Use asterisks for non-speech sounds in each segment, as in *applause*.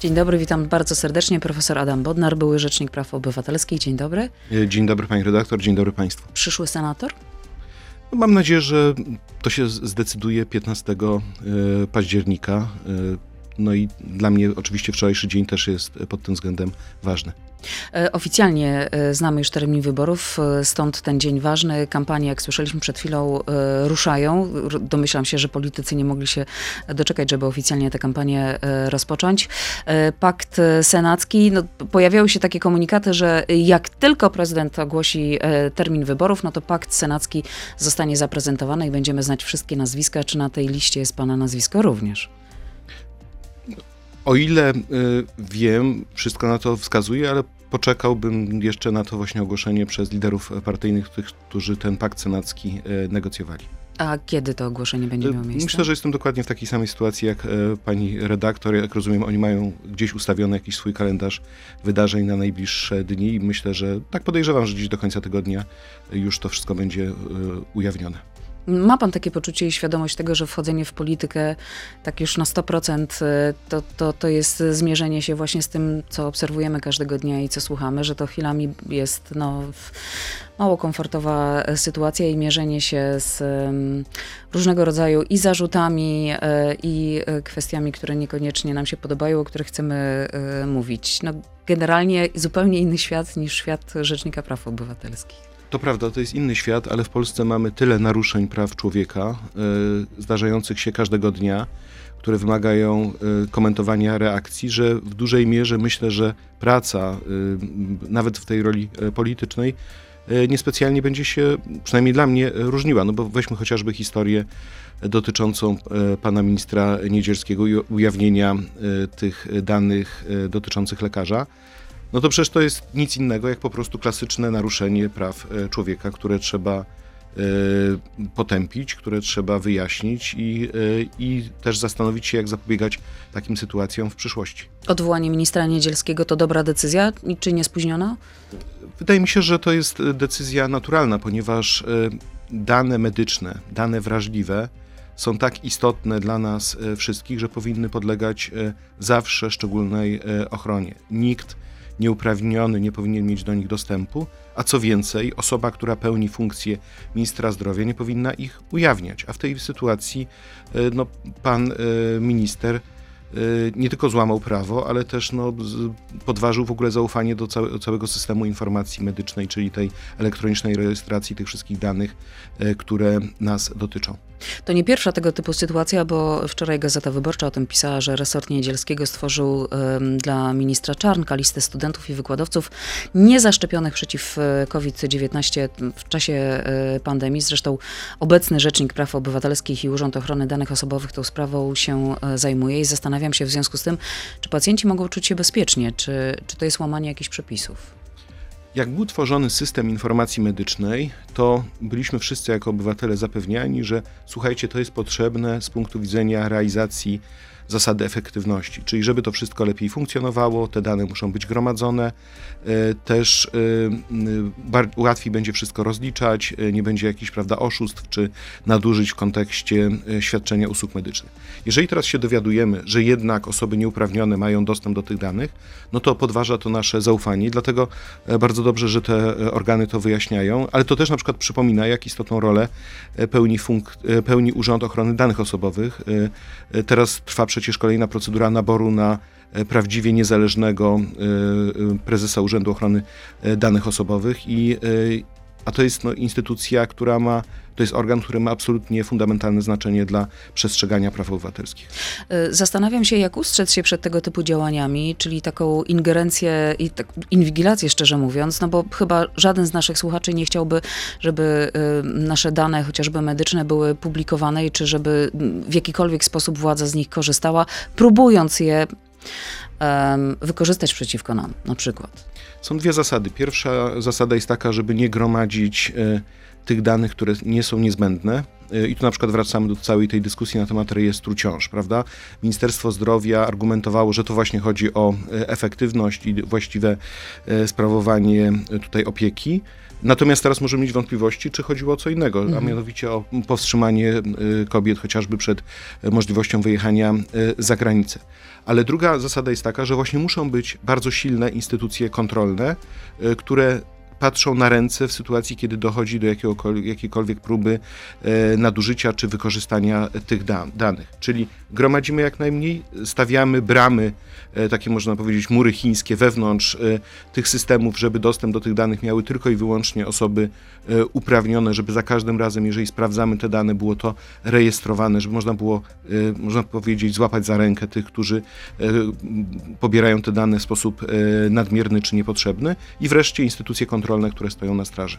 Dzień dobry, witam bardzo serdecznie. Profesor Adam Bodnar, były Rzecznik Praw Obywatelskich. Dzień dobry. E, dzień dobry pani redaktor, dzień dobry państwu. Przyszły senator? No, mam nadzieję, że to się zdecyduje 15 e, października. No i dla mnie oczywiście wczorajszy dzień też jest pod tym względem ważny. E, oficjalnie e, znamy już termin wyborów, e, stąd ten dzień ważny. Kampanie, jak słyszeliśmy przed chwilą, ruszają. Domyślam się, że politycy nie mogli się doczekać, żeby oficjalnie tę kampanię rozpocząć. Pakt senacki, no, pojawiały się takie komunikaty, że jak tylko prezydent ogłosi termin wyborów, no to pakt senacki zostanie zaprezentowany i będziemy znać wszystkie nazwiska. Czy na tej liście jest pana nazwisko również? O ile y, wiem, wszystko na to wskazuje, ale poczekałbym jeszcze na to właśnie ogłoszenie przez liderów partyjnych, tych, którzy ten pakt senacki y, negocjowali. A kiedy to ogłoszenie będzie y, miało miejsce? Myślę, że jestem dokładnie w takiej samej sytuacji jak pani redaktor. Jak rozumiem, oni mają gdzieś ustawiony jakiś swój kalendarz wydarzeń na najbliższe dni i myślę, że tak podejrzewam, że dziś do końca tygodnia już to wszystko będzie ujawnione. Ma pan takie poczucie i świadomość tego, że wchodzenie w politykę tak już na 100% y, to, to, to jest zmierzenie się właśnie z tym, co obserwujemy każdego dnia i co słuchamy, że to chwilami jest no, mało komfortowa sytuacja i mierzenie się z um, różnego rodzaju i zarzutami, y, i y, kwestiami, które niekoniecznie nam się podobają, o których chcemy mówić. No, generalnie zupełnie inny świat niż świat Rzecznika Praw Obywatelskich. To prawda, to jest inny świat, ale w Polsce mamy tyle naruszeń praw człowieka, y, zdarzających się każdego dnia, które wymagają y, komentowania reakcji, że w dużej mierze myślę, że praca, y, nawet w tej roli politycznej, niespecjalnie będzie się, przynajmniej dla mnie, różniła. No bo weźmy chociażby historię dotyczącą pana ministra Niedzielskiego i ujawnienia tych danych dotyczących lekarza no to przecież to jest nic innego jak po prostu klasyczne naruszenie praw e, człowieka, które trzeba e, potępić, które trzeba wyjaśnić i, e, i też zastanowić się, jak zapobiegać takim sytuacjom w przyszłości. Odwołanie ministra Niedzielskiego to dobra decyzja, czy nie spóźniona? Wydaje mi się, że to jest decyzja naturalna, ponieważ dane medyczne, dane wrażliwe są tak istotne dla nas wszystkich, że powinny podlegać zawsze szczególnej ochronie. Nikt nieuprawniony nie powinien mieć do nich dostępu, a co więcej, osoba, która pełni funkcję ministra zdrowia, nie powinna ich ujawniać. A w tej sytuacji e, no, pan e, minister e, nie tylko złamał prawo, ale też no, podważył w ogóle zaufanie do całego systemu informacji medycznej, czyli tej elektronicznej rejestracji tych wszystkich danych, które nas dotyczą. To nie pierwsza tego typu sytuacja, bo wczoraj Gazeta Wyborcza o tym pisała, że resort Niedzielskiego stworzył dla ministra Czarnka listę studentów i wykładowców niezaszczepionych przeciw e, COVID-19 w czasie y, pandemii. Zresztą obecny Rzecznik Praw Obywatelskich i Urząd Ochrony Danych Osobowych tą sprawą się y, zajmuje i zastanawiam się w związku z tym, czy pacjenci mogą czuć się bezpiecznie, czy, czy to jest łamanie jakichś przepisów. Jak był tworzony system informacji medycznej, to byliśmy wszyscy jako obywatele zapewniani, że słuchajcie, to jest potrzebne z punktu widzenia realizacji zasady efektywności, czyli żeby to wszystko lepiej funkcjonowało, te dane muszą być gromadzone, e, też e, łatwiej będzie wszystko rozliczać, e, nie będzie jakichś prawda, oszustw czy nadużyć w kontekście świadczenia usług medycznych. Jeżeli teraz się dowiadujemy, że jednak osoby nieuprawnione mają dostęp do tych danych, no to podważa to nasze zaufanie, dlatego bardzo dobrze, że te organy to wyjaśniają, ale to też na przykład przypomina, jak istotną rolę pełni, pełni Urząd Ochrony Danych Osobowych. Teraz trwa przecież przecież kolejna procedura naboru na e, prawdziwie niezależnego e, e, prezesa Urzędu Ochrony Danych Osobowych i a to jest no, instytucja, która ma, to jest organ, który ma absolutnie fundamentalne znaczenie dla przestrzegania praw obywatelskich. Zastanawiam się, jak ustrzec się przed tego typu działaniami, czyli taką ingerencję i tak, inwigilację, szczerze mówiąc, no bo chyba żaden z naszych słuchaczy nie chciałby, żeby nasze dane, chociażby medyczne, były publikowane, czy żeby w jakikolwiek sposób władza z nich korzystała, próbując je um, wykorzystać przeciwko nam, na przykład. Są dwie zasady. Pierwsza zasada jest taka, żeby nie gromadzić e, tych danych, które nie są niezbędne, i tu na przykład wracamy do całej tej dyskusji na temat rejestru ciąż, prawda? Ministerstwo Zdrowia argumentowało, że to właśnie chodzi o efektywność i właściwe sprawowanie tutaj opieki. Natomiast teraz możemy mieć wątpliwości, czy chodziło o co innego, mhm. a mianowicie o powstrzymanie kobiet chociażby przed możliwością wyjechania za granicę. Ale druga zasada jest taka, że właśnie muszą być bardzo silne instytucje kontrolne, które patrzą na ręce w sytuacji, kiedy dochodzi do jakiejkolwiek próby e, nadużycia czy wykorzystania tych danych. Czyli gromadzimy jak najmniej, stawiamy bramy, e, takie można powiedzieć mury chińskie wewnątrz e, tych systemów, żeby dostęp do tych danych miały tylko i wyłącznie osoby uprawnione, żeby za każdym razem, jeżeli sprawdzamy te dane, było to rejestrowane, żeby można było, można powiedzieć, złapać za rękę tych, którzy pobierają te dane w sposób nadmierny czy niepotrzebny i wreszcie instytucje kontrolne kontrolne, które stoją na straży.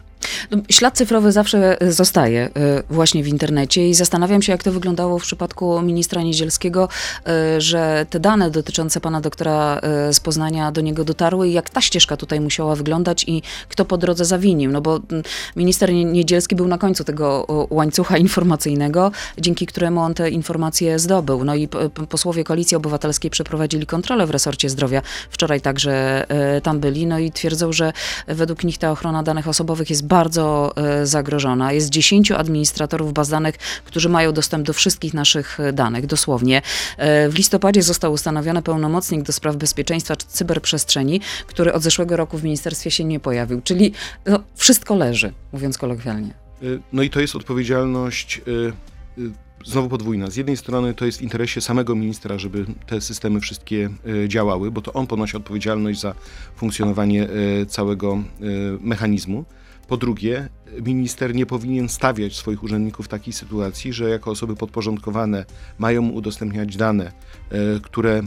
No, ślad cyfrowy zawsze e, zostaje e, właśnie w internecie i zastanawiam się, jak to wyglądało w przypadku ministra Niedzielskiego, e, że te dane dotyczące pana doktora z Poznania do niego dotarły i jak ta ścieżka tutaj musiała wyglądać i kto po drodze zawinił. No bo minister Niedzielski był na końcu tego łańcucha informacyjnego, dzięki któremu on te informacje zdobył. No i posłowie Koalicji Obywatelskiej przeprowadzili kontrolę w resorcie zdrowia. Wczoraj także tam byli, no i twierdzą, że według nich ta ochrona danych osobowych jest bardzo e, zagrożona. Jest 10 administratorów baz danych, którzy mają dostęp do wszystkich naszych e, danych, dosłownie. E, w listopadzie został ustanowiony pełnomocnik do spraw bezpieczeństwa cyberprzestrzeni, który od zeszłego roku w ministerstwie się nie pojawił. Czyli no, wszystko leży, mówiąc kolokwialnie. No i to jest odpowiedzialność znowu podwójna. Z jednej strony to jest w interesie samego ministra, żeby te systemy wszystkie e, działały, bo to on ponosi odpowiedzialność za funkcjonowanie e, całego e, mechanizmu. Po drugie, minister nie powinien stawiać swoich urzędników w takiej sytuacji, że jako osoby podporządkowane mają mu udostępniać dane, które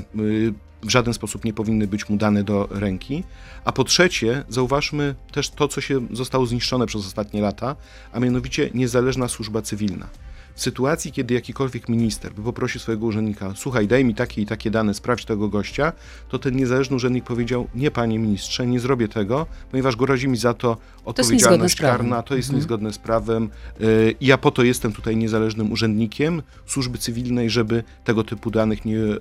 w żaden sposób nie powinny być mu dane do ręki. A po trzecie, zauważmy też to, co się zostało zniszczone przez ostatnie lata, a mianowicie niezależna służba cywilna. W sytuacji, kiedy jakikolwiek minister by poprosił swojego urzędnika, słuchaj, daj mi takie i takie dane, sprawdź tego gościa, to ten niezależny urzędnik powiedział, nie panie ministrze, nie zrobię tego, ponieważ grozi mi za to odpowiedzialność to karna, to jest mhm. niezgodne z prawem y, ja po to jestem tutaj niezależnym urzędnikiem służby cywilnej, żeby tego typu danych nie, y,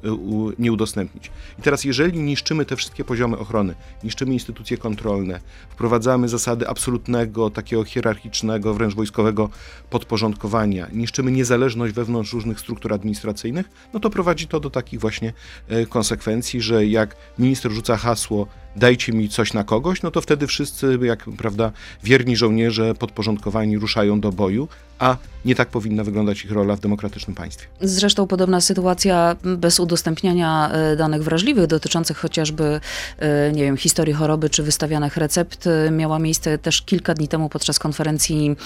nie udostępnić. I teraz, jeżeli niszczymy te wszystkie poziomy ochrony, niszczymy instytucje kontrolne, wprowadzamy zasady absolutnego, takiego hierarchicznego, wręcz wojskowego podporządkowania, niszczymy zwiększymy niezależność wewnątrz różnych struktur administracyjnych, no to prowadzi to do takich właśnie e, konsekwencji, że jak minister rzuca hasło dajcie mi coś na kogoś, no to wtedy wszyscy, jak prawda, wierni żołnierze podporządkowani ruszają do boju, a nie tak powinna wyglądać ich rola w demokratycznym państwie. Zresztą podobna sytuacja bez udostępniania e, danych wrażliwych dotyczących chociażby, e, nie wiem, historii choroby czy wystawianych recept e, miała miejsce też kilka dni temu podczas konferencji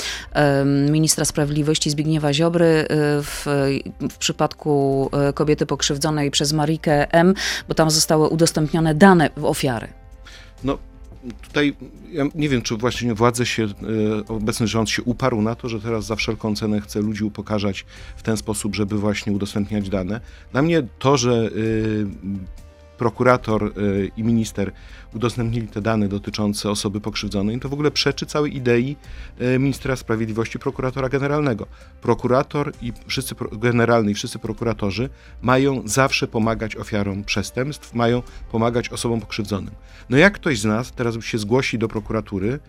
ministra sprawiedliwości Zbigniewa Ziobry w, w przypadku kobiety pokrzywdzonej przez Marikę M., bo tam zostały udostępnione dane ofiary. No, tutaj ja nie wiem, czy właśnie władze się, e, obecny rząd się uparł na to, że teraz za wszelką cenę chce ludzi upokarzać w ten sposób, żeby właśnie udostępniać dane. Dla mnie to, że e, prokurator y, i minister udostępnili te dane dotyczące osoby pokrzywdzonej, to w ogóle przeczy całej idei y, ministra sprawiedliwości, prokuratora generalnego. Prokurator i wszyscy generalny i wszyscy prokuratorzy mają zawsze pomagać ofiarom przestępstw, mają pomagać osobom pokrzywdzonym. No jak ktoś z nas teraz się zgłosi do prokuratury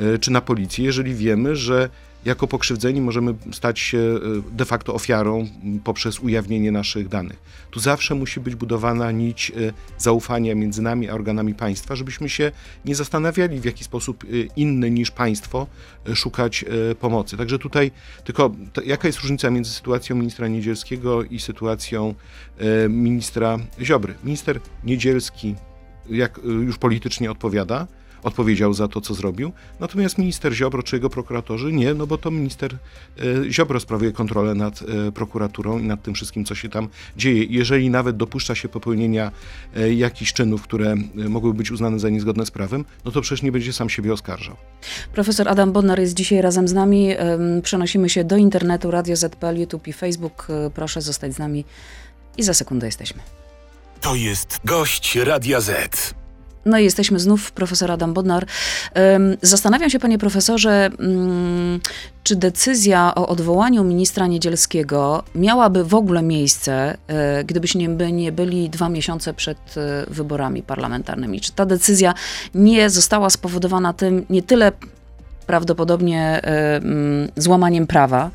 y, czy na policję, jeżeli wiemy, że jako pokrzywdzeni możemy stać się e, de facto ofiarą poprzez ujawnienie naszych danych. Tu zawsze musi być budowana nić e, zaufania między nami a organami państwa, żebyśmy się nie zastanawiali, w jaki sposób e, inny niż państwo szukać pomocy. Także tutaj tylko jaka jest różnica między sytuacją ministra Niedzielskiego i sytuacją ministra Ziobry? Minister Niedzielski, jak już politycznie odpowiada, odpowiedział za to, co zrobił. Natomiast minister Ziobro czy jego prokuratorzy nie, no bo to minister e, Ziobro sprawuje kontrolę nad e, prokuraturą i nad tym wszystkim, co się tam dzieje. Jeżeli nawet dopuszcza się popełnienia e, jakichś czynów, które mogłyby być uznane za niezgodne z prawem, no to przecież nie będzie sam siebie oskarżał. Profesor Adam Bodnar jest dzisiaj razem z nami. Przenosimy się do internetu, Radio ZPL, YouTube i Facebook. Proszę zostać z nami i za sekundę jesteśmy. To jest gość Radia Z. No i jesteśmy znów, profesor Adam Bodnar. Zastanawiam się, panie profesorze, mm, czy decyzja o odwołaniu ministra Niedzielskiego miałaby w ogóle miejsce, e, gdybyśmy nie byli dwa miesiące przed e, wyborami parlamentarnymi? Czy ta decyzja nie została spowodowana tym nie tyle prawdopodobnie e, mm, złamaniem prawa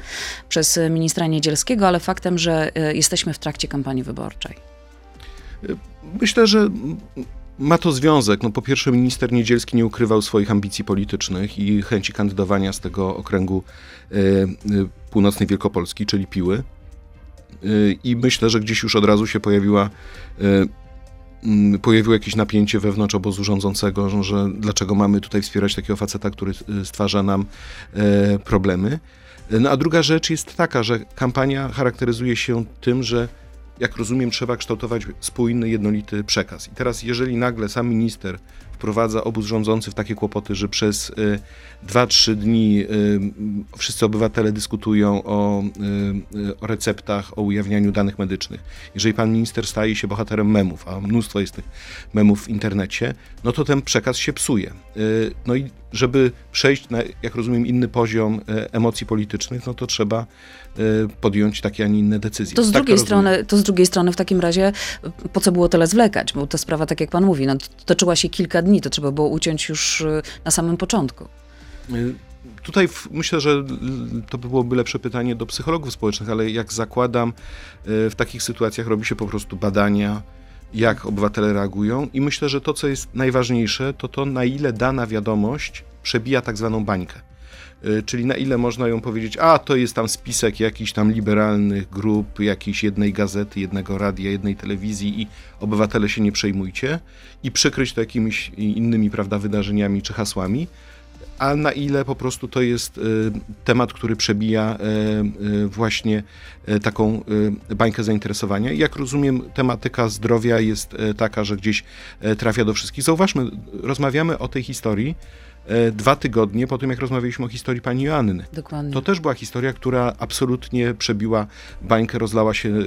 przez ministra Niedzielskiego, ale faktem, że jesteśmy w trakcie kampanii wyborczej? Myślę, że ma to związek. No, po pierwsze, minister Niedzielski nie ukrywał swoich ambicji politycznych i chęci kandydowania z tego okręgu e, e, północnej Wielkopolski, czyli Piły. E, I myślę, że gdzieś już od razu się pojawiła pojawiło jakieś napięcie wewnątrz obozu rządzącego, że dlaczego mamy tutaj wspierać takiego faceta, który stwarza nam problemy. No a druga rzecz jest taka, że kampania charakteryzuje się tym, że jak rozumiem, trzeba kształtować spójny, jednolity przekaz. I teraz, jeżeli nagle sam minister wprowadza obóz rządzący w takie kłopoty, że przez 2-3 y, dni y, wszyscy obywatele dyskutują o, y, o, receptach, o ujawnianiu danych medycznych. Jeżeli pan minister staje się bohaterem memów, a mnóstwo jest tych memów w internecie, no to ten przekaz się psuje. No i żeby przejść na, jak rozumiem, inny poziom emocji politycznych, no to trzeba podjąć takie, a nie inne decyzje. To z, tak drugiej to strony, to z drugiej strony w takim razie po co było tyle zwlekać? Bo ta sprawa, tak jak pan mówi, no, toczyła się kilka dni, to trzeba było uciąć już na samym początku. Tutaj myślę, że to byłoby lepsze pytanie do psychologów społecznych, ale jak zakładam, w takich sytuacjach robi się po prostu badania, jak obywatele reagują i myślę, że to, co jest najważniejsze, to to, na ile dana wiadomość przebija tak zwaną bańkę. Y, czyli na ile można ją powiedzieć, a to jest tam spisek jakichś tam liberalnych grup, jakiejś jednej gazety, jednego radia, jednej telewizji i obywatele się nie przejmujcie i przykryć to jakimiś innymi, prawda, wydarzeniami czy hasłami, a na ile po prostu to jest y, temat, który przebija y, y, właśnie taką bańkę zainteresowania. Jak rozumiem, tematyka zdrowia jest taka, że gdzieś trafia do wszystkich. Zauważmy, rozmawiamy o tej historii, dwa tygodnie po tym, jak rozmawialiśmy o historii pani Joanny. Dokładnie. To też była historia, która absolutnie przebiła bańkę, rozlała się e,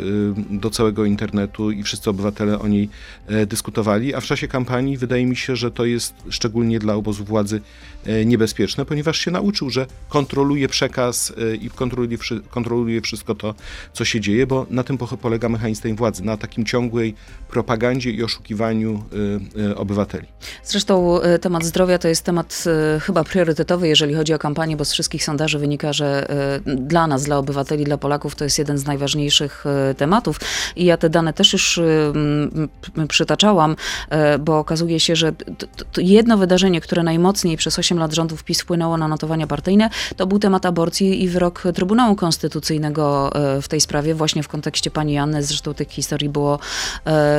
do całego internetu i wszyscy obywatele o niej e, dyskutowali, a w czasie kampanii wydaje mi się, że to jest szczególnie dla obozu władzy niebezpieczne, ponieważ się nauczył, że kontroluje przekaz i kontroluje, kontroluje wszystko to, co się dzieje, bo na tym polega mechanizm tej władzy, na takim ciągłej propagandzie i oszukiwaniu obywateli. Zresztą temat zdrowia to jest temat E, chyba priorytetowy, jeżeli chodzi o kampanię, bo z wszystkich sondaży wynika, że e, dla nas, dla obywateli, dla Polaków to jest jeden z najważniejszych e, tematów. I ja te dane też już przytaczałam, bo okazuje się, że jedno wydarzenie, które najmocniej przez 8 lat rządów PiS wpłynęło na notowania partyjne, to był temat aborcji i wyrok Trybunału Konstytucyjnego w tej sprawie, właśnie w kontekście pani Anny. Zresztą tych historii było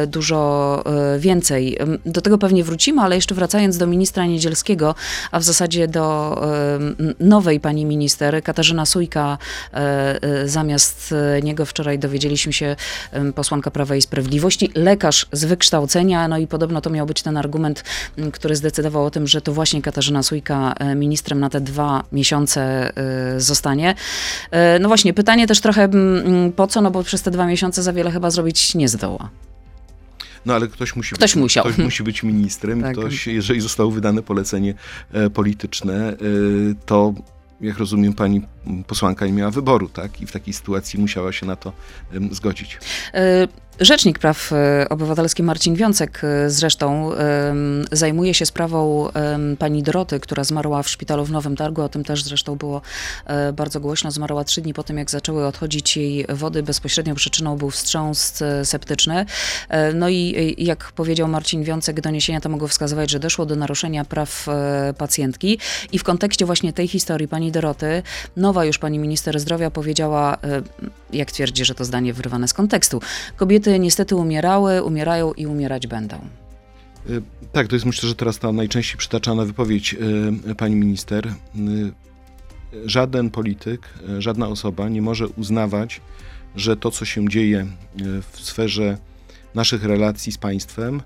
dużo więcej. Do tego pewnie wrócimy, ale jeszcze wracając do ministra Niedzielskiego, a w zasadzie do nowej pani minister, Katarzyna Sujka, e, e, zamiast niego wczoraj dowiedzieliśmy się posłanka Prawa i Sprawiedliwości, lekarz z wykształcenia, no i podobno to miał być ten argument, który zdecydował o tym, że to właśnie Katarzyna Sujka e, ministrem na te dwa miesiące zostanie. No właśnie, pytanie też trochę po co, no bo przez te dwa miesiące za wiele chyba zrobić nie zdoła. No ale ktoś musi, ktoś być, musiał. Ktoś musi być ministrem. tak. Ktoś, jeżeli zostało wydane polecenie e, polityczne, e, to jak rozumiem, pani posłanka nie miała wyboru, tak? I w takiej sytuacji musiała się na to zgodzić. E, Rzecznik Praw e, Obywatelskich Marcin Wiącek e, zresztą zajmuje się sprawą pani Doroty, która zmarła w szpitalu w Nowym Targu. O tym też zresztą było bardzo głośno. Zmarła trzy dni po tym, jak zaczęły odchodzić jej wody. Bezpośrednią przyczyną był wstrząs septyczny. No i jak powiedział Marcin Wiącek, doniesienia to mogą wskazywać, że doszło do naruszenia praw pacjentki. I w kontekście właśnie tej historii pani Doroty, nowa już pani minister zdrowia powiedziała, jak twierdzi, że to zdanie wyrwane z kontekstu. Kobiety niestety umierały, umierają i umierać będą. Y, tak, to jest myślę, że teraz ta najczęściej przytaczana wypowiedź y, pani minister. Żaden polityk, żadna osoba nie może uznawać, że to, co się dzieje w sferze naszych relacji z państwem,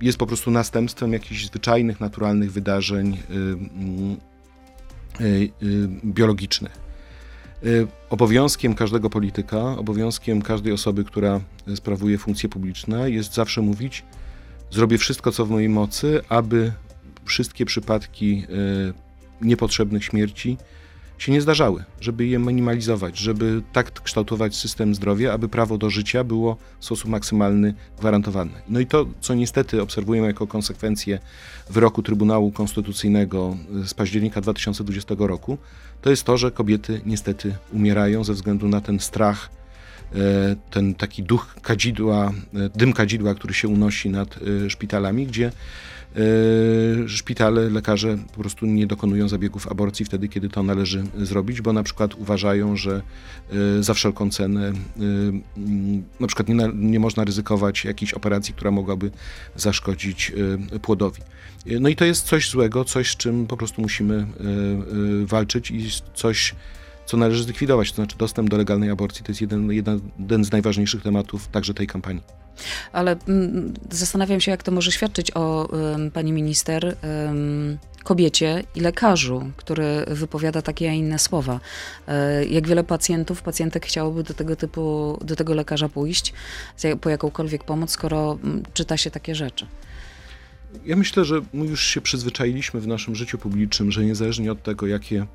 jest po prostu następstwem jakichś zwyczajnych, naturalnych wydarzeń biologicznych. Y, obowiązkiem każdego polityka, obowiązkiem każdej osoby, która sprawuje funkcje publiczne, jest zawsze mówić zrobię wszystko, co w mojej mocy, aby wszystkie przypadki niepotrzebnych śmierci się nie zdarzały, żeby je minimalizować, żeby tak kształtować system zdrowia, aby prawo do życia było w sposób maksymalny gwarantowane. No i to, co niestety obserwujemy jako konsekwencję wyroku Trybunału Konstytucyjnego z października 2020 roku, to jest to, że kobiety niestety umierają ze względu na ten strach, e, ten taki duch kadzidła, e, dym kadzidła, który się unosi nad e, szpitalami, gdzie szpitale, lekarze po prostu nie dokonują zabiegów aborcji wtedy, kiedy to należy zrobić, bo na przykład uważają, że e, za wszelką cenę e, na przykład nie, nie można ryzykować jakiejś operacji, która mogłaby zaszkodzić płodowi. No i to jest coś złego, coś z czym po prostu musimy walczyć i coś, co należy zlikwidować. To znaczy dostęp do legalnej aborcji to jest jeden, jeden z najważniejszych tematów także tej kampanii. Ale mm, zastanawiam się, jak to może świadczyć o pani minister, kobiecie i lekarzu, który wypowiada takie, a inne słowa. E, jak wiele pacjentów, pacjentek chciałoby do tego typu, do tego lekarza pójść po jakąkolwiek pomoc, skoro mm, czyta się takie rzeczy. Ja myślę, że my już się przyzwyczailiśmy w naszym życiu publicznym, że niezależnie od tego, jakie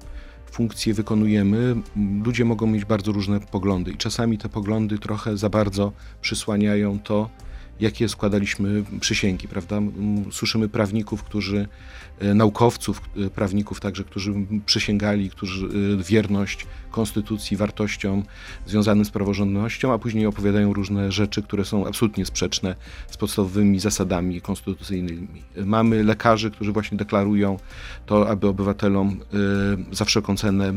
funkcje wykonujemy, ludzie mogą mieć bardzo różne poglądy i czasami te poglądy trochę za bardzo przysłaniają to, jakie składaliśmy przysięgi, prawda? Słyszymy prawników, którzy, naukowców, e, prawników także, którzy przysięgali, którzy e, wierność konstytucji, wartościom związanym z praworządnością, a później opowiadają różne rzeczy, które są absolutnie sprzeczne z podstawowymi zasadami konstytucyjnymi. Mamy lekarzy, którzy właśnie deklarują to, aby obywatelom za wszelką cenę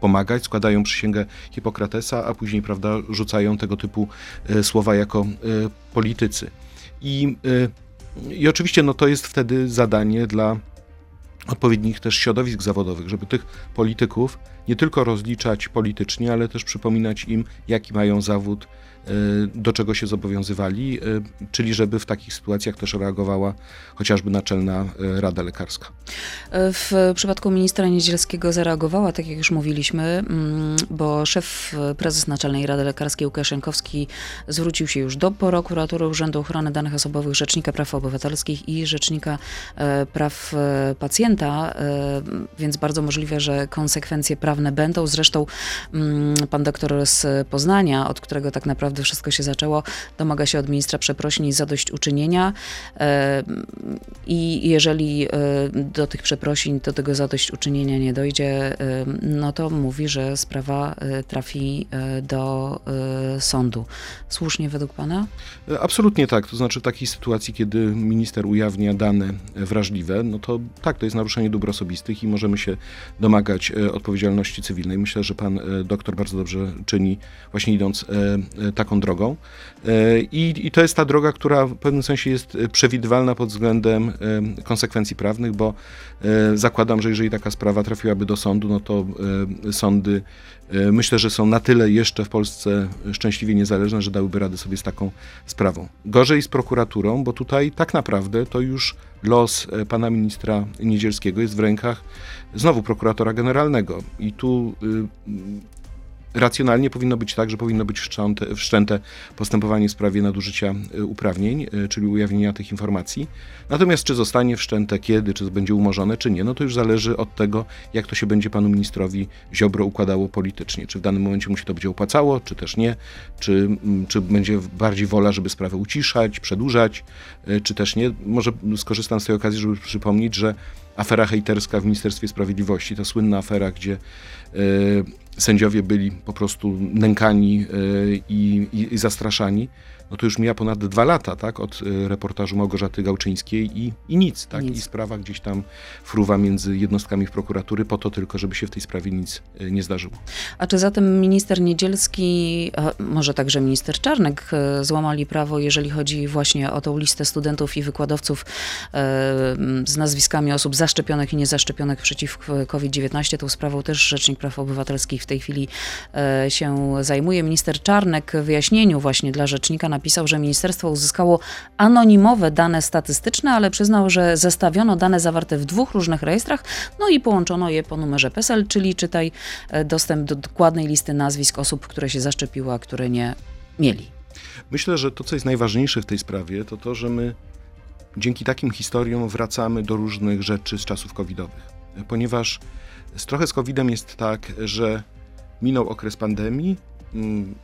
pomagać, składają przysięgę Hipokratesa, a później prawda, rzucają tego typu e, słowa jako e, politycy. I, e, i oczywiście no, to jest wtedy zadanie dla odpowiednich też środowisk zawodowych, żeby tych polityków nie tylko rozliczać politycznie, ale też przypominać im, jaki mają zawód, e, do czego się zobowiązywali, e, czyli żeby w takich sytuacjach też reagowała chociażby Naczelna e, Rada Lekarska. W przypadku ministra Niedzielskiego zareagowała, tak jak już mówiliśmy, mm, bo szef, prezes Naczelnej Rady Lekarskiej Łukasz Jankowski zwrócił się już do prokuratury Urzędu Ochrony Danych Osobowych, Rzecznika Praw Obywatelskich i Rzecznika Praw Pacjenta, więc bardzo możliwe, że konsekwencje prawne prawne będą. Zresztą mm, pan doktor z Poznania, od którego tak naprawdę wszystko się zaczęło, domaga się od ministra przeprosin i zadośćuczynienia. E, I jeżeli e, do tych przeprosin, do tego zadośćuczynienia nie dojdzie, e, no to mówi, że sprawa trafi do sądu. Słusznie według pana? Absolutnie tak. To znaczy w takiej sytuacji, kiedy minister ujawnia dane wrażliwe, no to tak, to jest naruszenie dóbr osobistych i możemy się domagać odpowiedzialności odpowiedzialności cywilnej. Myślę, że pan e, doktor bardzo dobrze czyni, właśnie idąc e, e, taką drogą. I, I to jest ta droga, która w pewnym sensie jest przewidywalna pod względem konsekwencji prawnych, bo zakładam, że jeżeli taka sprawa trafiłaby do sądu, no to sądy myślę, że są na tyle jeszcze w Polsce szczęśliwie niezależne, że dałyby radę sobie z taką sprawą. Gorzej z prokuraturą, bo tutaj tak naprawdę to już los pana ministra Niedzielskiego jest w rękach znowu prokuratora generalnego. I tu y, racjonalnie powinno być tak, że powinno być wszczęte, wszczęte postępowanie w sprawie nadużycia y, uprawnień, y, czyli ujawnienia tych informacji. Natomiast czy zostanie wszczęte, kiedy, czy będzie umorzone, czy nie, no to już zależy od tego, jak to się będzie panu ministrowi Ziobro układało politycznie. Czy w danym momencie mu się to będzie opłacało, czy też nie, czy, mm, czy będzie bardziej wola, żeby sprawę uciszać, przedłużać, czy też nie. Może skorzystam z tej okazji, żeby przypomnieć, że afera hejterska w Ministerstwie Sprawiedliwości, ta słynna afera, gdzie e, sędziowie byli po prostu nękani e, i, i, i zastraszani no to już mija ponad dwa lata, tak, od y, reportażu Małgorzaty Gałczyńskiej i, i nic, tak, nic. i sprawa gdzieś tam fruwa między jednostkami w prokuratury po to tylko, żeby się w tej sprawie nic nie zdarzyło. A czy zatem minister Niedzielski, może także minister Czarnek złamali prawo, jeżeli chodzi właśnie o tą listę studentów i wykładowców z nazwiskami osób zaszczepionych i niezaszczepionych przeciw COVID-19? Tą sprawą też Rzecznik Praw Obywatelskich w tej chwili się zajmuje. Minister Czarnek w wyjaśnieniu właśnie dla Rzecznika napisał, że ministerstwo uzyskało anonimowe dane statystyczne, ale przyznał, że zestawiono dane zawarte w dwóch różnych rejestrach, no i połączono je po numerze PESEL, czyli czytaj e, dostęp do dokładnej listy nazwisk osób, które się zaszczepiły, a które nie mieli. Myślę, że to, co jest najważniejsze w tej sprawie, to to, że my dzięki takim historiom wracamy do różnych rzeczy z czasów covidowych. Ponieważ z trochę z covidem jest tak, że minął okres pandemii,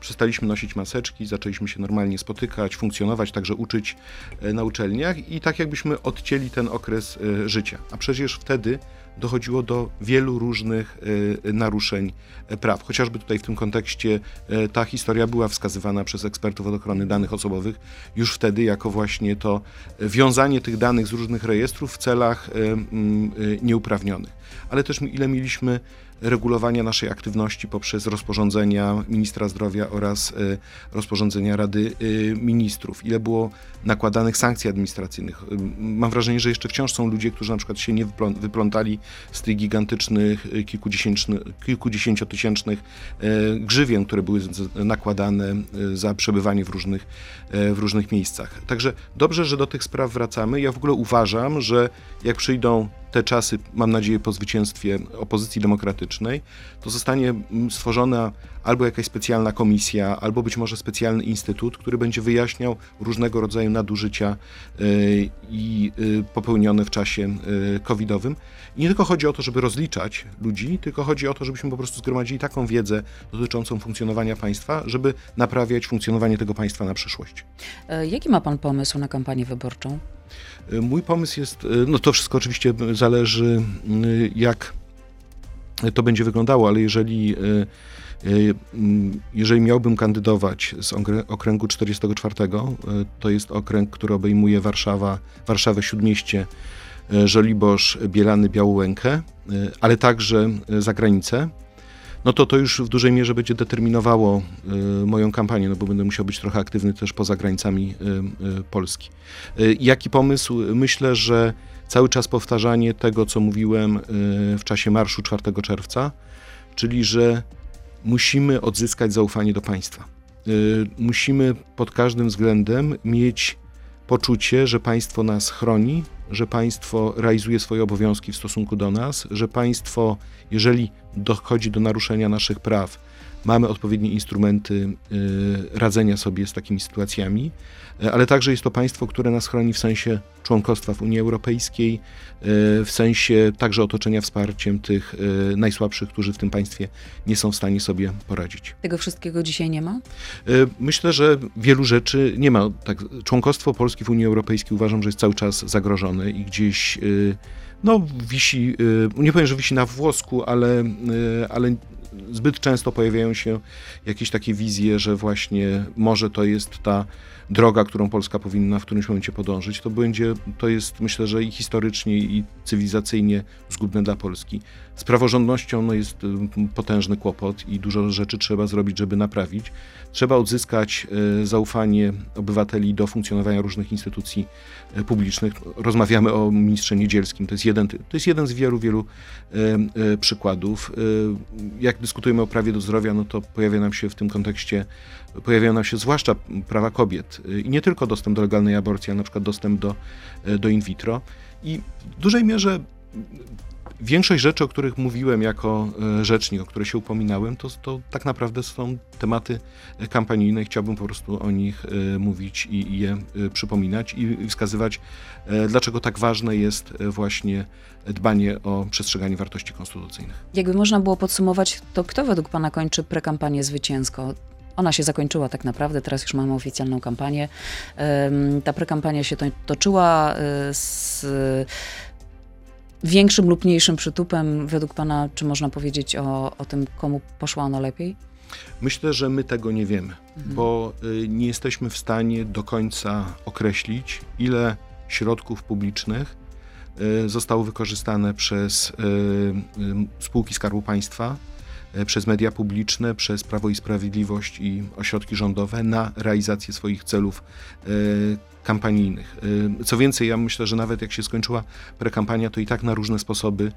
przestaliśmy nosić maseczki, zaczęliśmy się normalnie spotykać, funkcjonować, także uczyć e, na uczelniach i tak jakbyśmy odcięli ten okres e, życia. A przecież wtedy dochodziło do wielu różnych e, naruszeń praw. Chociażby tutaj w tym kontekście ta historia była wskazywana przez ekspertów od ochrony danych osobowych już wtedy jako właśnie to wiązanie tych danych z różnych rejestrów w celach nieuprawnionych. Ale też ile mieliśmy regulowania naszej aktywności poprzez rozporządzenia ministra zdrowia oraz rozporządzenia Rady Ministrów. Ile było nakładanych sankcji administracyjnych. Mam wrażenie, że jeszcze wciąż są ludzie, którzy na przykład się nie wyplątali z tych gigantycznych, kilkudziesięciotysięcznych e, grzywien, które były nakładane e, za przebywanie w różnych, e, w różnych miejscach. Także dobrze, że do tych spraw wracamy. Ja w ogóle uważam, że jak przyjdą te czasy, mam nadzieję, po zwycięstwie opozycji demokratycznej, to zostanie stworzona albo jakaś specjalna komisja, albo być może specjalny instytut, który będzie wyjaśniał różnego rodzaju nadużycia i popełnione w czasie covidowym. I nie tylko chodzi o to, żeby rozliczać ludzi, tylko chodzi o to, żebyśmy po prostu zgromadzili taką wiedzę dotyczącą funkcjonowania państwa, żeby naprawiać funkcjonowanie tego państwa na przyszłość. E, jaki ma pan pomysł na kampanię wyborczą? E, mój pomysł jest, e, no to wszystko oczywiście zależy, jak to będzie wyglądało, ale jeżeli jeżeli miałbym kandydować z okręgu 44, to jest okręg, który obejmuje Warszawa, Warszawę, Śródmieście, E, Żoliborz, Bielany, Białołękę, e, ale także e, za granicę, no to to już w dużej mierze będzie determinowało moją kampanię, no bo będę musiał być trochę aktywny też poza granicami Polski. Jaki pomysł? Myślę, że cały czas powtarzanie tego, co mówiłem w czasie marszu 4 czerwca, czyli że musimy odzyskać zaufanie do państwa. Musimy pod każdym względem mieć poczucie, że państwo nas chroni, że państwo realizuje swoje obowiązki w stosunku do nas, że państwo, jeżeli dochodzi do naruszenia naszych praw, mamy odpowiednie instrumenty y, radzenia sobie z takimi sytuacjami, y, ale także jest to państwo, które nas chroni w sensie członkostwa w Unii Europejskiej, y, w sensie także otoczenia wsparciem tych najsłabszych, którzy w tym państwie nie są w stanie sobie poradzić. Tego wszystkiego dzisiaj nie ma? Myślę, że wielu rzeczy nie ma. Tak, członkostwo Polski w Unii Europejskiej uważam, że jest cały czas zagrożone i gdzieś no, wisi, nie powiem, że wisi na włosku, ale, ale zbyt często pojawiają się jakieś takie wizje, że właśnie może to jest ta droga, którą Polska powinna w którymś momencie podążyć, to będzie, to jest myślę, że i historycznie, i cywilizacyjnie zgubne dla Polski. Z praworządnością no, jest y, potężny kłopot i dużo rzeczy trzeba zrobić, żeby naprawić. Trzeba odzyskać y, zaufanie obywateli do funkcjonowania różnych instytucji y, publicznych. Rozmawiamy o ministrze Niedzielskim, to jest jeden, to jest jeden z wielu, wielu przykładów. Jak dyskutujemy o prawie do zdrowia, no to pojawia nam się w tym kontekście, pojawiają nam się zwłaszcza prawa kobiet i nie tylko dostęp do legalnej aborcji, a na przykład dostęp do, do in vitro. I w dużej mierze większość rzeczy, o których mówiłem jako e, rzecznik, o które się upominałem, to, to tak naprawdę są tematy kampanijne. Chciałbym po prostu o nich e, mówić i, i je e, przypominać i wskazywać, dlaczego tak ważne jest właśnie dbanie o przestrzeganie wartości konstytucyjnych. Jakby można było podsumować, to kto według Pana kończy prekampanię zwycięsko? Ona się zakończyła tak naprawdę, teraz już mamy oficjalną kampanię. Ta prekampania się toczyła z większym lub mniejszym przytupem, według Pana, czy można powiedzieć o, o tym, komu poszła ona lepiej? Myślę, że my tego nie wiemy, mhm. bo y, nie jesteśmy w stanie do końca określić, ile środków publicznych y, zostało wykorzystane przez y, spółki Skarbu Państwa, przez media publiczne, przez Prawo i Sprawiedliwość i ośrodki rządowe na realizację swoich celów kampanijnych. Y, co więcej, ja myślę, że nawet jak się skończyła prekampania, to i tak na różne sposoby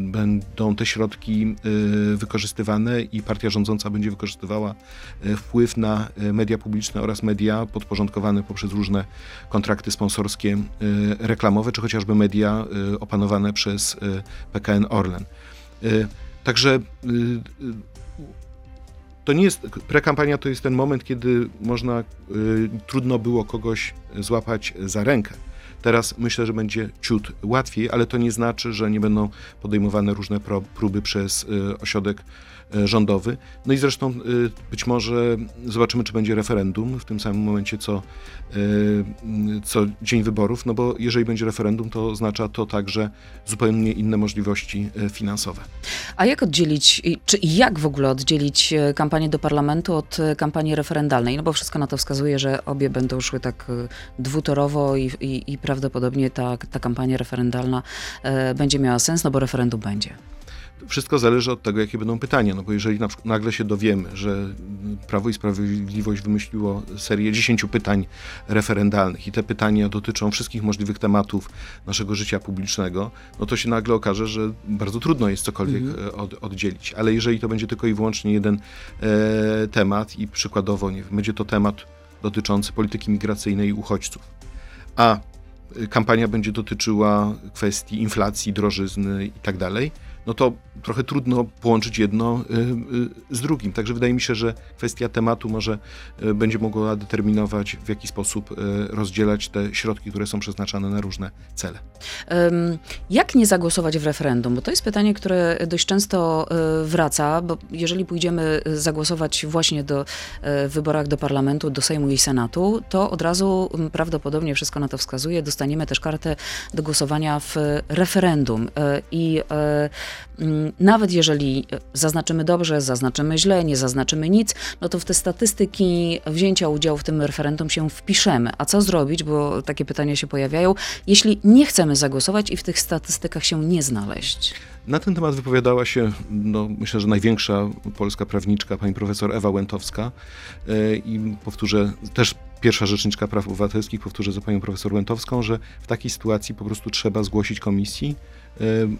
będą te środki wykorzystywane i partia rządząca będzie wykorzystywała wpływ na media publiczne oraz media podporządkowane poprzez różne kontrakty sponsorskie reklamowe, czy chociażby media opanowane przez PKN Orlen. Także to nie jest, prekampania to jest ten moment, kiedy można, y, trudno było kogoś złapać za rękę. Teraz myślę, że będzie ciut łatwiej, ale to nie znaczy, że nie będą podejmowane różne próby przez y, ośrodek y, rządowy. No i zresztą y, być może zobaczymy, czy będzie referendum w tym samym momencie, co, co dzień wyborów, no bo jeżeli będzie referendum, to oznacza to także zupełnie inne możliwości finansowe. A jak oddzielić, czy jak w ogóle oddzielić kampanię do parlamentu od kampanii referendalnej? No bo wszystko na to wskazuje, że obie będą szły tak dwutorowo i, i, i prawdopodobnie ta, ta kampania referendalna e, będzie miała sens, no bo referendum będzie. Wszystko zależy od tego, jakie będą pytania. No bo jeżeli nagle się dowiemy, że Prawo i Sprawiedliwość wymyśliło serię 10 pytań referendalnych i te pytania dotyczą wszystkich możliwych tematów naszego życia publicznego, no to się nagle okaże, że bardzo trudno jest cokolwiek mhm. E, od, oddzielić. Ale jeżeli to będzie tylko i wyłącznie jeden e, temat i przykładowo nie będzie to temat dotyczący polityki migracyjnej i uchodźców, a kampania będzie dotyczyła kwestii inflacji, drożyzny i tak dalej, no to trochę trudno połączyć jedno y, y, z drugim. Także wydaje mi się, że kwestia tematu może y, będzie mogła determinować, w jaki sposób rozdzielać te środki, które są przeznaczane na różne cele. Jak nie zagłosować w referendum? Bo to jest pytanie, które dość często wraca, bo jeżeli pójdziemy zagłosować właśnie do wyborach do parlamentu, do Sejmu i Senatu, to od razu prawdopodobnie wszystko na to wskazuje, dostaniemy też kartę do głosowania w referendum. I nawet jeżeli zaznaczymy dobrze, zaznaczymy źle, nie zaznaczymy nic, no to w te statystyki wzięcia udziału w tym referendum się wpiszemy. A co zrobić, bo takie pytania się pojawiają, jeśli nie chcemy zagłosować i w tych statystykach się nie znaleźć? Na ten temat wypowiadała się, no, myślę, że największa polska prawniczka, pani profesor Ewa Łętowska. E, I powtórzę, też pierwsza rzeczniczka praw obywatelskich, powtórzę za panią profesor Łętowską, że w takiej sytuacji po prostu trzeba zgłosić komisji,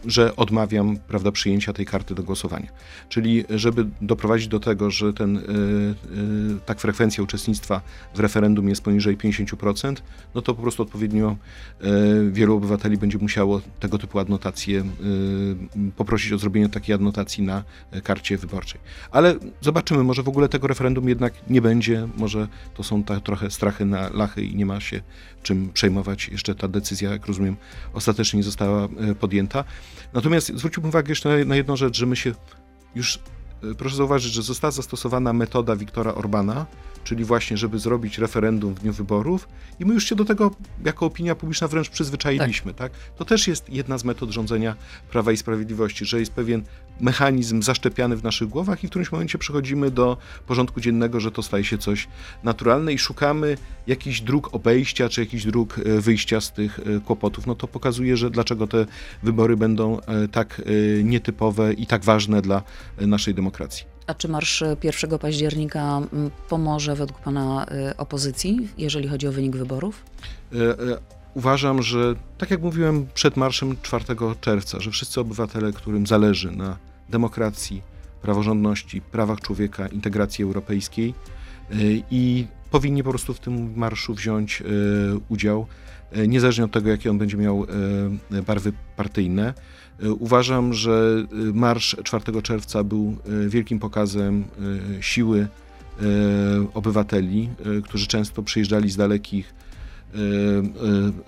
że odmawiam prawda, przyjęcia tej karty do głosowania. Czyli żeby doprowadzić do tego, że ten, e, e, tak frekwencja uczestnictwa w referendum jest poniżej 50%, no to po prostu odpowiednio e, wielu obywateli będzie musiało tego typu adnotacje poprosić o zrobienie takiej adnotacji na karcie wyborczej. Ale zobaczymy, może w ogóle tego referendum jednak nie będzie, może to są trochę strachy na lachy i nie ma się czym przejmować. Jeszcze ta decyzja, jak rozumiem, ostatecznie nie została podjęta. Natomiast zwróciłbym uwagę jeszcze na jedną rzecz, że my się już, e, proszę zauważyć, że została zastosowana metoda Wiktora Orbana, czyli właśnie, żeby zrobić referendum w dniu wyborów i my już się do tego jako opinia publiczna wręcz przyzwyczailiśmy, tak. tak? To też jest jedna z metod rządzenia Prawa i Sprawiedliwości, że jest pewien mechanizm zaszczepiany w naszych głowach i w którymś momencie przechodzimy do porządku dziennego, że to staje się coś naturalne i szukamy jakichś dróg obejścia, czy jakichś dróg e, wyjścia z tych e, kłopotów. No to pokazuje, że dlaczego te wybory będą e, tak nietypowe i tak ważne dla naszej demokracji. A czy marsz 1 października pomoże według Pana opozycji, jeżeli chodzi o wynik wyborów? Uważam, że tak jak mówiłem przed marszem 4 czerwca, że wszyscy obywatele, którym zależy na demokracji, praworządności, prawach człowieka, integracji europejskiej i powinni po prostu w tym marszu wziąć udział, niezależnie od tego, jakie on będzie miał barwy partyjne. E, uważam, że e, marsz 4 czerwca był e, wielkim pokazem siły obywateli, którzy często przyjeżdżali z dalekich E, e,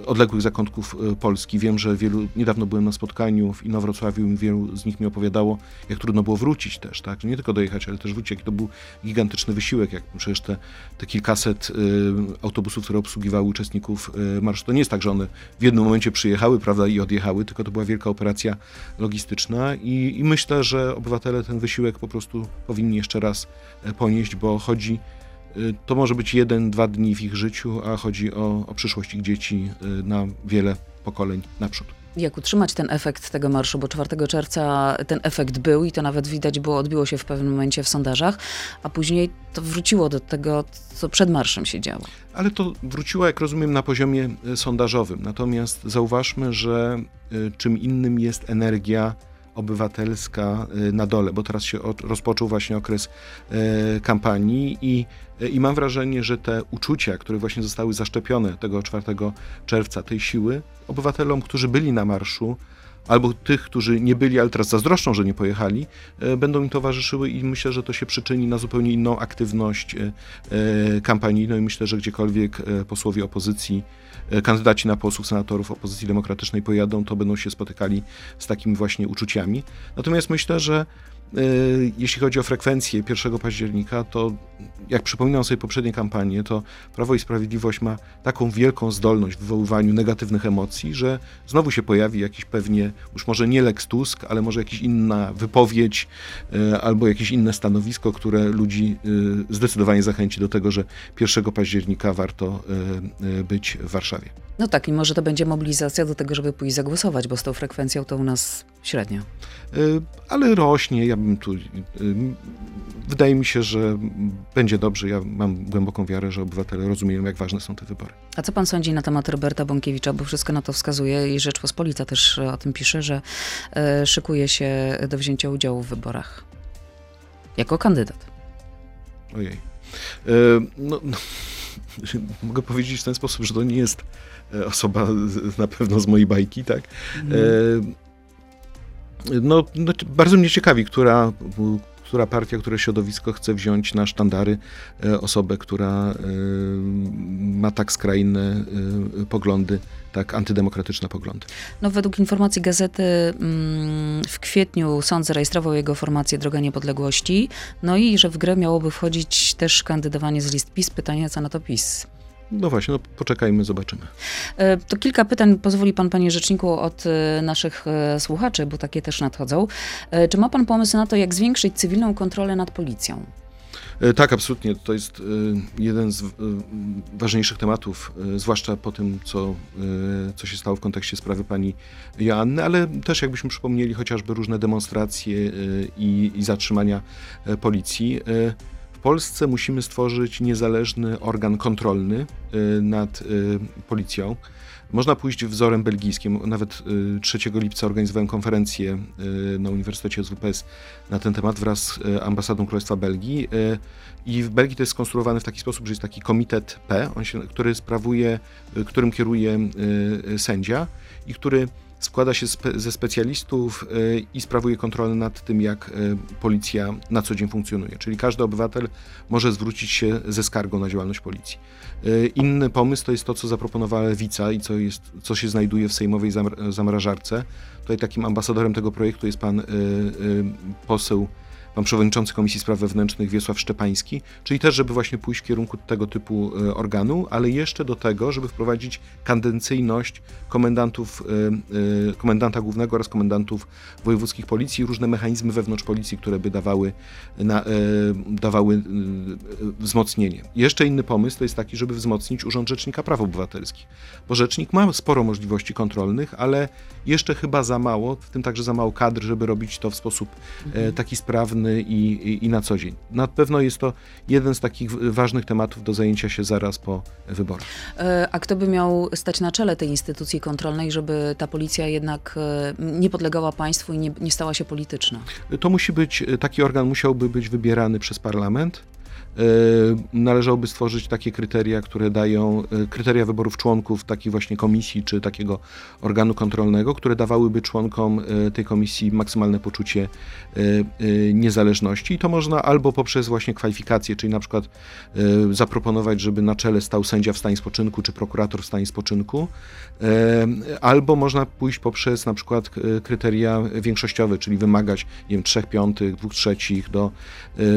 odległych zakątków e, Polski. Wiem, że wielu, niedawno byłem na spotkaniu w Inowrocławiu wielu z nich mi opowiadało, jak trudno było wrócić też, tak? Nie tylko dojechać, ale też wrócić, jaki to był gigantyczny wysiłek, jak przecież te, te kilkaset autobusów, które obsługiwały uczestników marszu, to nie jest tak, że one w jednym momencie przyjechały, prawda, i odjechały, tylko to była wielka operacja logistyczna i, i myślę, że obywatele ten wysiłek po prostu powinni jeszcze raz ponieść, bo chodzi Y, to może być jeden, dwa dni w ich życiu, a chodzi o, o przyszłość ich dzieci y, na wiele pokoleń naprzód. Jak utrzymać ten efekt tego marszu, bo 4 czerwca ten efekt był i to nawet widać było, odbiło się w pewnym momencie w sondażach, a później to wróciło do tego, co przed marszem się działo. Ale to wróciło, jak rozumiem, na poziomie y, sondażowym. Natomiast zauważmy, że czym innym jest energia obywatelska y, na dole, bo teraz się rozpoczął właśnie okres y, kampanii i, i mam wrażenie, że te uczucia, które właśnie zostały zaszczepione tego 4 czerwca, tej siły, obywatelom, którzy byli na marszu, albo tych, którzy nie byli, ale teraz zazdroszczą, że nie pojechali, będą im towarzyszyły i myślę, że to się przyczyni na zupełnie inną aktywność kampanijną i myślę, że gdziekolwiek posłowie opozycji kandydaci na posłów, senatorów opozycji demokratycznej pojadą, to będą się spotykali z takimi właśnie uczuciami. Natomiast myślę, że jeśli chodzi o frekwencję 1 października, to jak przypominam sobie poprzednie kampanie, to Prawo i Sprawiedliwość ma taką wielką zdolność w wywoływaniu negatywnych emocji, że znowu się pojawi jakiś pewnie, już może nie Lex Tusk, ale może jakaś inna wypowiedź y, albo jakieś inne stanowisko, które ludzi y, zdecydowanie zachęci do tego, że 1 października warto być w Warszawie. No tak, i może to będzie mobilizacja do tego, żeby pójść zagłosować, bo z tą frekwencją to u nas średnio. Ale rośnie, ja bym tu. Wydaje mi się, że będzie dobrze. Ja mam głęboką wiarę, że obywatele rozumieją, jak ważne są te wybory. A co pan sądzi na temat Roberta Bąkiewicza? Bo wszystko na to wskazuje i Rzeczpospolita też o tym pisze, że e, szykuje się do wzięcia udziału w wyborach. Jako kandydat. Ojej. E, no, no, *laughs* mogę powiedzieć w ten sposób, że to nie jest e, osoba na pewno z mojej bajki, tak? Mm. No, no, bardzo mnie ciekawi, która, która partia, które środowisko chce wziąć na sztandary e, osobę, która e, ma tak skrajne e, poglądy, tak antydemokratyczne poglądy. No, według informacji gazety mm, w kwietniu sąd zarejestrował jego formację Droga Niepodległości, no i że w grę miałoby wchodzić też kandydowanie z list PiS. Pytanie, co na to PiS? No właśnie, no poczekajmy, zobaczymy. E, to kilka pytań pozwoli pan, panie rzeczniku, od e, naszych e, słuchaczy, bo takie też nadchodzą. Czy ma pan pomysł na to, jak zwiększyć cywilną kontrolę nad policją? Tak, absolutnie. To jest jeden z ważniejszych tematów, zwłaszcza po tym, co, co się stało w kontekście sprawy pani Joanny, ale też jakbyśmy przypomnieli chociażby różne demonstracje i, i zatrzymania policji. Polsce musimy stworzyć niezależny organ kontrolny y, nad y, policją. Można pójść wzorem belgijskim. Nawet 3 y, lipca organizowałem konferencję na Uniwersytecie SWPS na ten temat wraz z ambasadą Królestwa Belgii. I w Belgii to jest skonstruowane w taki sposób, że jest taki komitet P, się, który sprawuje, którym kieruje sędzia i który składa się spe ze specjalistów y, i sprawuje kontrolę nad tym, jak y, policja na co dzień funkcjonuje. Czyli każdy obywatel może zwrócić się ze skargą na działalność policji. Y, inny pomysł to jest to, co zaproponowała Lewica i co, jest, co się znajduje w sejmowej zamrażarce. Tutaj takim ambasadorem tego projektu jest pan poseł pan przewodniczący Komisji Spraw Wewnętrznych Wiesław Szczepański, czyli też, żeby właśnie pójść w kierunku tego typu e, organu, ale jeszcze do tego, żeby wprowadzić kadencyjność komendantów, e, e, komendanta głównego oraz komendantów wojewódzkich policji, różne mechanizmy wewnątrz policji, które by dawały, na, dawały wzmocnienie. Jeszcze inny pomysł to jest taki, żeby wzmocnić Urząd Rzecznika Praw Obywatelskich, bo rzecznik ma sporo możliwości kontrolnych, ale jeszcze chyba za mało, w tym także za mało kadr, żeby robić to w sposób mhm. taki sprawny, i, i, i, na co dzień. Na pewno jest to jeden z takich ważnych tematów do zajęcia się zaraz po wyborach. E, a kto by miał stać na czele tej instytucji kontrolnej, żeby ta policja jednak e, nie podlegała państwu i nie, nie stała się polityczna? To musi być, taki organ musiałby być wybierany przez parlament E, należałoby stworzyć takie kryteria, które dają e, kryteria wyborów członków takiej właśnie komisji czy takiego organu kontrolnego, które dawałyby członkom e, tej komisji maksymalne poczucie niezależności. I to można albo poprzez właśnie kwalifikacje, czyli na przykład zaproponować, żeby na czele stał sędzia w stanie spoczynku czy prokurator w stanie spoczynku, albo można pójść poprzez na przykład kryteria większościowe, czyli wymagać nie wiem, 3 piątych, 2 trzecich do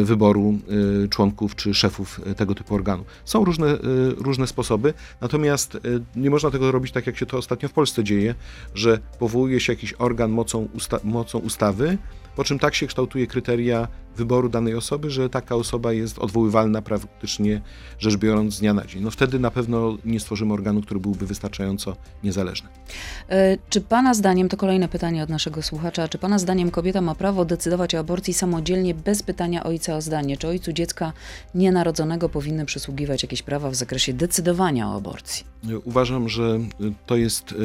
wyboru członków czy szefów e, tego typu organu. Są różne, e, różne sposoby, natomiast e, nie można tego robić tak, jak się to ostatnio w Polsce dzieje, że powołuje się jakiś organ mocą, usta mocą ustawy, po czym tak się kształtuje kryteria wyboru danej osoby, że taka osoba jest odwoływalna praktycznie rzecz biorąc z dnia na dzień. No wtedy na pewno nie stworzymy organu, który byłby wystarczająco niezależny. E, czy Pana zdaniem, to kolejne pytanie od naszego słuchacza, czy Pana zdaniem kobieta ma prawo decydować o aborcji samodzielnie bez pytania ojca o zdanie? Czy ojcu dziecka nienarodzonego powinny przysługiwać jakieś prawa w zakresie decydowania o aborcji? E, uważam, że to jest, e,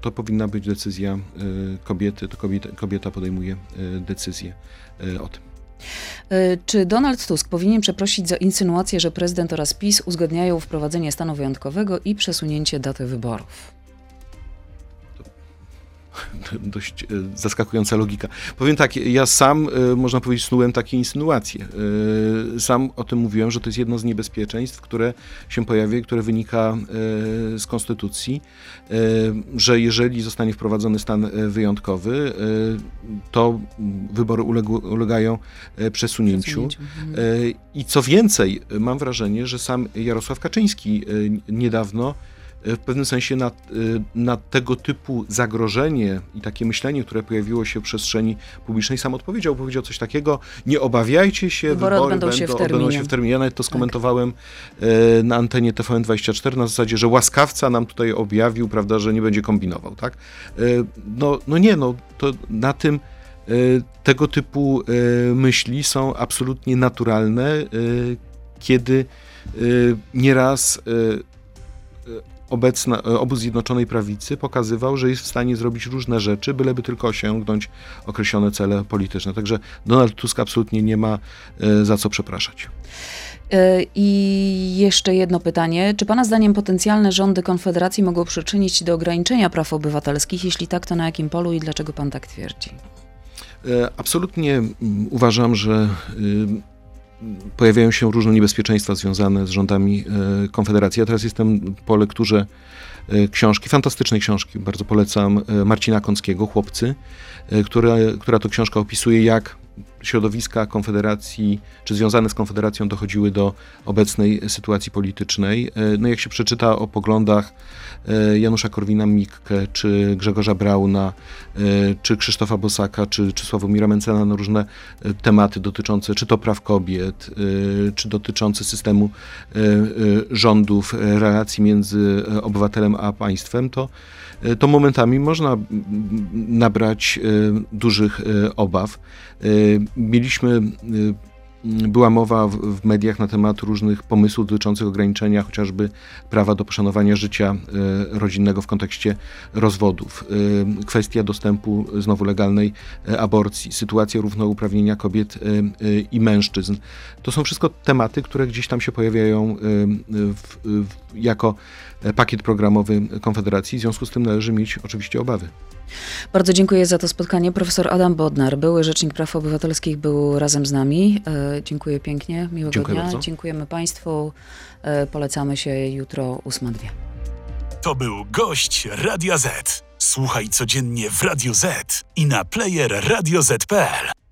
to powinna być decyzja kobiety, to kobieta, kobieta podejmuje decyzję o tym. E, czy Donald Tusk powinien przeprosić za insynuację, że prezydent oraz PiS uzgadniają wprowadzenie stanu wyjątkowego i przesunięcie daty wyborów? *laughs* dość e, zaskakująca logika. Powiem tak, ja sam, e, można powiedzieć, snułem takie insynuacje. E, sam o tym mówiłem, że to jest jedno z niebezpieczeństw, które się pojawia, które wynika z konstytucji, że jeżeli zostanie wprowadzony stan wyjątkowy, to wybory ulegają przesunięciu. Mhm. I co więcej, mam wrażenie, że sam Jarosław Kaczyński niedawno w pewnym sensie na, y, na tego typu zagrożenie i takie myślenie, które pojawiło się w przestrzeni publicznej, sam odpowiedział. Powiedział coś takiego, nie obawiajcie się, wybory, wybory będą, się, w odbędą się w terminie. Ja nawet to tak. skomentowałem tak. na antenie TVN24 na zasadzie, że łaskawca nam tutaj objawił, prawda, że nie będzie kombinował, tak? No, no nie, no to na tym tego typu myśli są absolutnie naturalne, kiedy nieraz obecna, e, obóz Zjednoczonej Prawicy pokazywał, że jest w stanie zrobić różne rzeczy, byleby tylko osiągnąć określone cele polityczne. Także Donald Tusk absolutnie nie ma e, za co przepraszać. E, I jeszcze jedno pytanie. Czy Pana zdaniem potencjalne rządy Konfederacji mogą przyczynić się do ograniczenia praw obywatelskich? Jeśli tak, to na jakim polu i dlaczego Pan tak twierdzi? Absolutnie uważam, że pojawiają się różne niebezpieczeństwa związane z rządami e, Konfederacji. Ja teraz jestem po lekturze e, książki, fantastycznej książki, bardzo polecam, e, Marcina Kąckiego, Chłopcy, która, która to książka opisuje, jak środowiska Konfederacji, czy związane z Konfederacją dochodziły do obecnej sytuacji politycznej. E, no jak się przeczyta o poglądach e, Janusza Korwina-Mikke, czy Grzegorza Brauna, e, czy Krzysztofa Bosaka, czy, czy Sławomira Mencena na różne tematy dotyczące czy to praw kobiet, czy dotyczące systemu rządów, relacji między obywatelem a państwem, to to momentami można nabrać e, dużych e, obaw. Mieliśmy była mowa w, w, mediach na temat różnych pomysłów dotyczących ograniczenia chociażby prawa do poszanowania życia e, rodzinnego w kontekście rozwodów, e, kwestia dostępu znowu legalnej e, aborcji, sytuacja równouprawnienia kobiet i mężczyzn. To są wszystko tematy, które gdzieś tam się pojawiają jako pakiet programowy Konfederacji. W związku z tym należy mieć oczywiście obawy. Bardzo dziękuję za to spotkanie. Profesor Adam Bodnar, były Rzecznik Praw Obywatelskich, był razem z nami. E, dziękuję pięknie, miłego dziękuję dnia. Bardzo. Dziękujemy Państwu. E, polecamy się jutro 8.2. To był gość Radio Z. Słuchaj codziennie w Radio Z i na player radioz.pl.